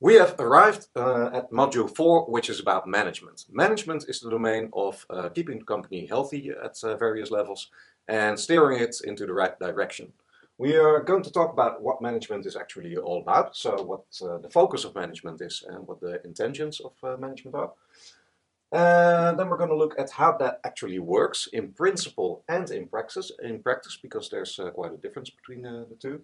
We have arrived uh, at module 4, which is about management. Management is the domain of uh, keeping the company healthy at uh, various levels and steering it into the right direction. We are going to talk about what management is actually all about, so what uh, the focus of management is and what the intentions of uh, management are. And then we're going to look at how that actually works in principle and in practice, in practice because there's uh, quite a difference between the two.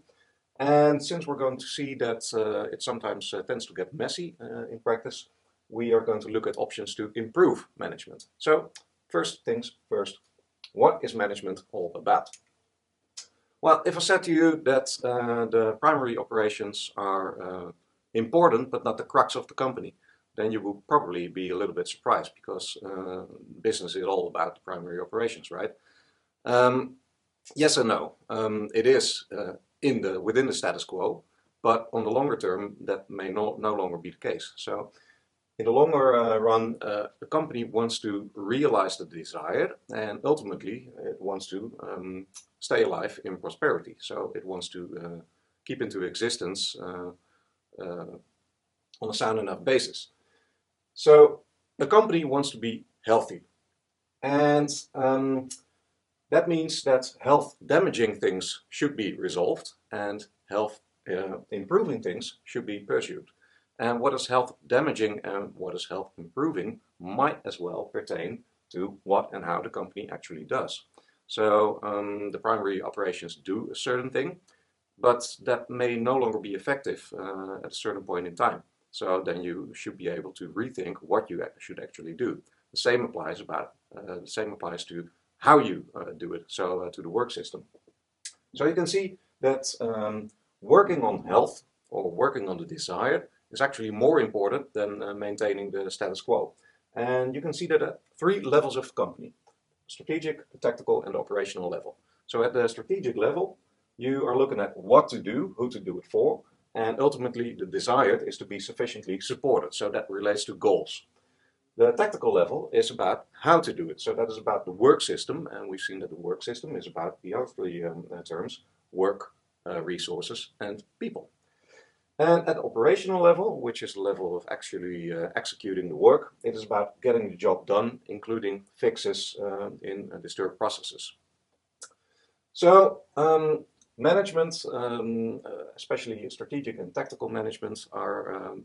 And since we're going to see that uh, it sometimes uh, tends to get messy uh, in practice, we are going to look at options to improve management. So first things first, what is management all about? Well, if I said to you that uh, the primary operations are uh, important but not the crux of the company, then you would probably be a little bit surprised because uh, business is all about the primary operations, right? Um, yes and no. Um, it is in the within the status quo, but on the longer term that may no, no longer be the case. So in the longer uh, run, uh, the company wants to realize the desire and ultimately it wants to um, stay alive in prosperity. So it wants to uh, keep into existence uh, uh, on a sound enough basis. So the company wants to be healthy. And um, that means that health damaging things should be resolved and health uh, improving things should be pursued. And what is health damaging and what is health improving might as well pertain to what and how the company actually does. So um, the primary operations do a certain thing, but that may no longer be effective uh, at a certain point in time. So then you should be able to rethink what you should actually do. The same applies about uh, the same applies to how you uh, do it, so uh, to the work system. So you can see that um, working on health or working on the desire is actually more important than uh, maintaining the status quo. And you can see that at three levels of company, strategic, the tactical and the operational level. So at the strategic level, you are looking at what to do, who to do it for, and ultimately the desired is to be sufficiently supported. So that relates to goals. The tactical level is about how to do it. So that is about the work system, and we've seen that the work system is about the other three um, uh, terms, work, uh, resources, and people. And at operational level, which is the level of actually uh, executing the work, it is about getting the job done, including fixes uh, in uh, disturbed processes. So, um, management, um, uh, especially strategic and tactical management, are um,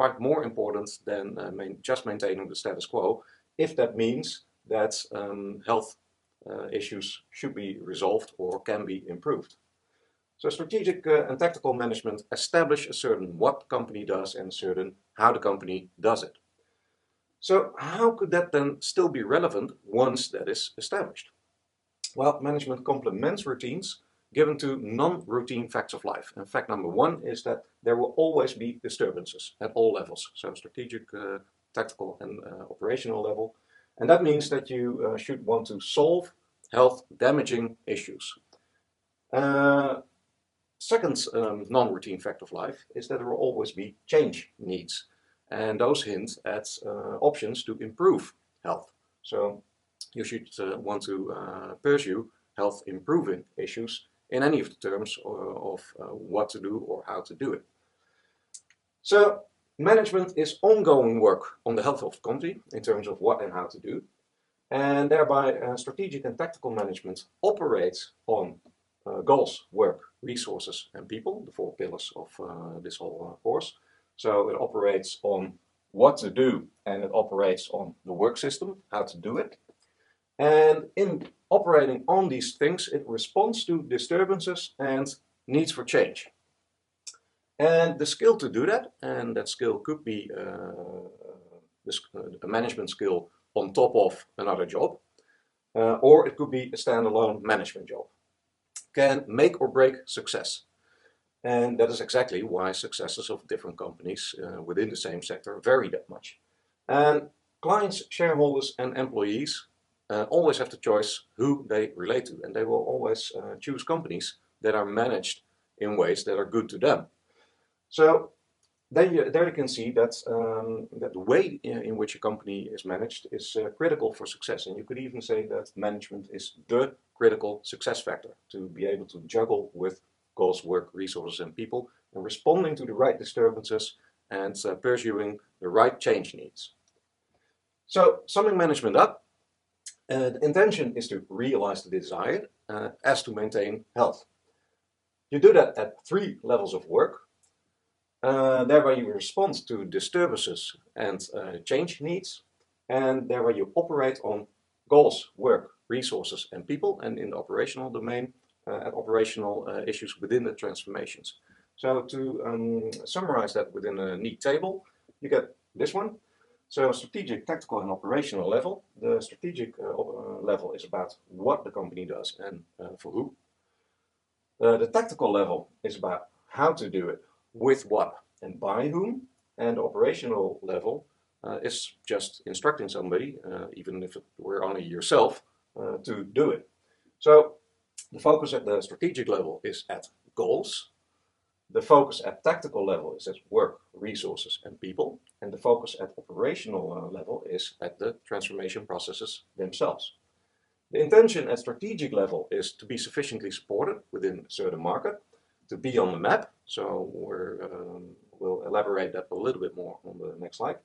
quite more important than uh, main, just maintaining the status quo, if that means that um, health uh, issues should be resolved or can be improved. So strategic uh, and tactical management establish a certain what company does and a certain how the company does it. So how could that then still be relevant once that is established? Well, management complements routines given to non-routine facts of life. And fact number one is that there will always be disturbances at all levels, so strategic, uh, tactical and uh, operational level. And that means that you uh, should want to solve health damaging issues. Uh, second um, non-routine fact of life is that there will always be change needs. And those hint at uh, options to improve health. So you should uh, want to pursue health improving issues in any of the terms of uh, what to do or how to do it. So management is ongoing work on the health of the company in terms of what and how to do. And thereby uh, strategic and tactical management operates on uh, goals, work, resources and people, the four pillars of uh, this whole uh, course. So it operates on what to do and it operates on the work system, how to do it. And in operating on these things, it responds to disturbances and needs for change. And the skill to do that, and that skill could be uh, uh, a management skill on top of another job, uh, or it could be a standalone management job, can make or break success. And that is exactly why successes of different companies uh, within the same sector vary that much. And clients, shareholders, and employees uh, always have the choice who they relate to, and they will always uh, choose companies that are managed in ways that are good to them. So then you, there you can see that, um, that the way in, which a company is managed is uh, critical for success. And you could even say that management is the critical success factor to be able to juggle with goals, work, resources and people and responding to the right disturbances and uh, pursuing the right change needs. So, summing management up, uh, the intention is to realize the desired uh, as to maintain health. You do that at three levels of work. Uh, thereby you respond to disturbances and uh, change needs, and thereby you operate on goals, work, resources, and people, and in the operational domain, uh, at operational uh, issues within the transformations. So to um, summarize that within a neat table, you get this one. So strategic, tactical, and operational level. The strategic uh, uh, level is about what the company does and uh, for who. Uh, the tactical level is about how to do it, with what, and by whom. And the operational level uh, is just instructing somebody, uh, even if it were only yourself, to do it. So the focus at the strategic level is at goals, the focus at tactical level is at work, resources, and people, and the focus at operational uh, level is at the transformation processes themselves. The intention at strategic level is to be sufficiently supported within a certain market, to be on the map. So we um, will elaborate that a little bit more on the next slide.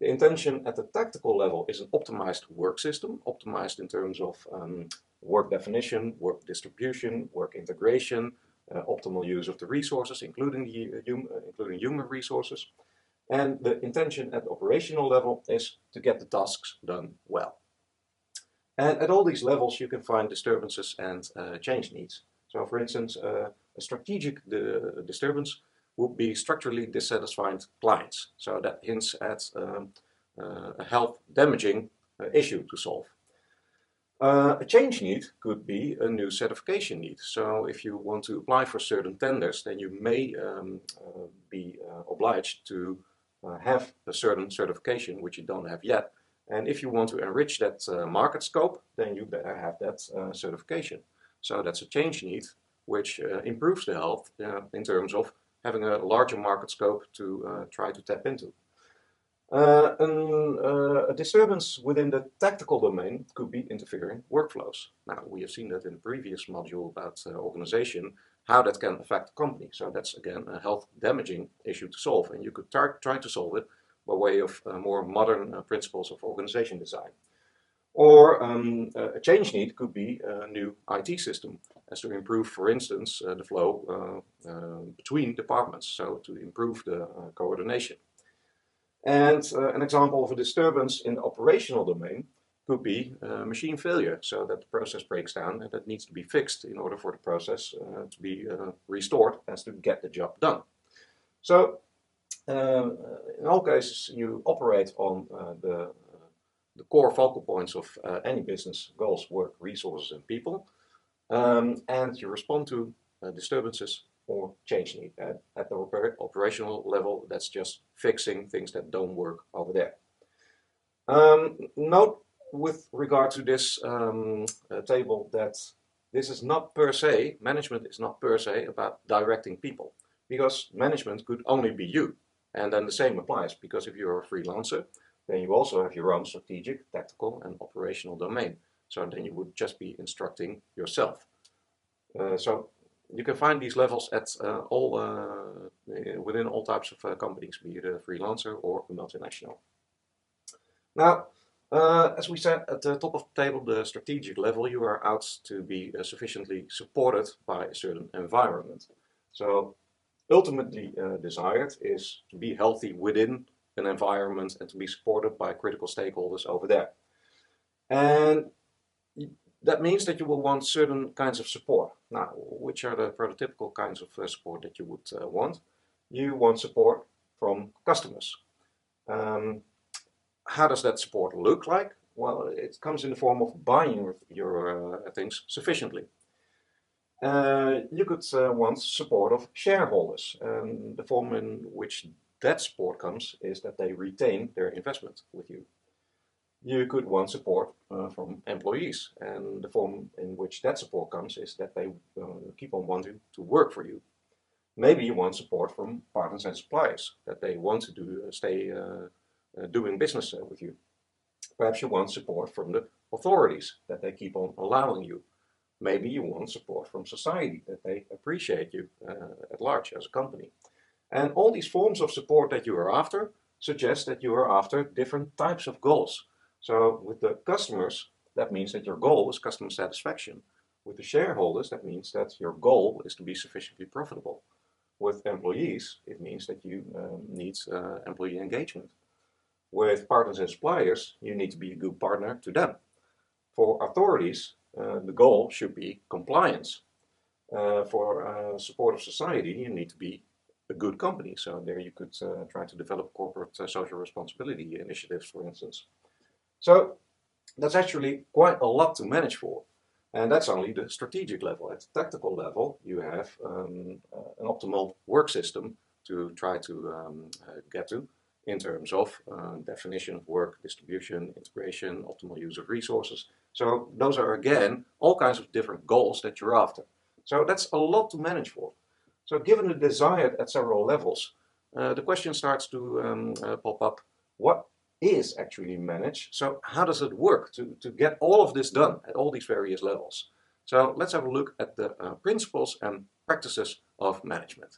The intention at the tactical level is an optimized work system, optimized in terms of um, work definition, work distribution, work integration, optimal use of the resources, including, the, uh, hum, uh, including human resources. And the intention at the operational level is to get the tasks done well. And at all these levels, you can find disturbances and uh, change needs. So, for instance, uh, a strategic disturbance would be structurally dissatisfied clients. So that hints at um, uh, a health damaging issue to solve. Uh, a change need could be a new certification need. So if you want to apply for certain tenders, then you may um, uh, be uh, obliged to uh, have a certain certification, which you don't have yet. And if you want to enrich that uh, market scope, then you better have that uh, certification. So that's a change need, which improves the health in terms of having a larger market scope to try to tap into. Uh, an, uh, a disturbance within the tactical domain could be interfering workflows. Now, we have seen that in the previous module about uh, organization, how that can affect the company. So that's, again, a health damaging issue to solve. And you could try to solve it by way of uh, more modern uh, principles of organization design. Or um, a change need could be a new IT system, as to improve, for instance, uh, the flow between departments, so to improve the coordination. And uh, an example of a disturbance in the operational domain could be uh, machine failure, so that the process breaks down and that needs to be fixed in order for the process uh, to be uh, restored as to get the job done. So, uh, in all cases, you operate on uh, the, the core focal points of any business goals, work, resources, and people, um, and you respond to disturbances or changing it at, at the oper operational level. That's just fixing things that don't work over there. Um, note with regard to this um, uh, table that this is not per se, management is not per se about directing people because management could only be you. And then the same applies because if you're a freelancer, then you also have your own strategic, tactical, and operational domain. So then you would just be instructing yourself. Uh, so you can find these levels at uh, all uh, within all types of uh, companies, be it a freelancer or a multinational. Now, uh, as we said at the top of the table, the strategic level, you are out to be uh, sufficiently supported by a certain environment. So, ultimately uh, desired is to be healthy within an environment and to be supported by critical stakeholders over there. And that means that you will want certain kinds of support. Now, which are the prototypical kinds of support that you would uh, want? You want support from customers. Um, how does that support look like? Well, it comes in the form of buying your uh, things sufficiently. Uh, you could uh, want support of shareholders. Um, the form in which that support comes is that they retain their investment with you you could want support uh, from employees. And the form in which that support comes is that they uh, keep on wanting to work for you. Maybe you want support from partners and suppliers, that they want to do, uh, stay uh, uh, doing business with you. Perhaps you want support from the authorities, that they keep on allowing you. Maybe you want support from society, that they appreciate you at large as a company. And all these forms of support that you are after suggest that you are after different types of goals. So with the customers, that means that your goal is customer satisfaction. With the shareholders, that means that your goal is to be sufficiently profitable. With employees, it means that you um, need uh, employee engagement. With partners and suppliers, you need to be a good partner to them. For authorities, uh, the goal should be compliance. Uh, for uh, support of society, you need to be a good company. So there you could uh, try to develop corporate social responsibility initiatives, for instance. So that's actually quite a lot to manage for. And that's only the strategic level. At the tactical level, you have um, uh, an optimal work system to try to um, uh, get to in terms of uh, definition of work, distribution, integration, optimal use of resources. So those are again all kinds of different goals that you're after. So that's a lot to manage for. So given the desired at several levels, uh, the question starts to um, uh, pop up, what is actually managed? So how does it work to, to get all of this done at all these various levels? So let's have a look at the uh, principles and practices of management.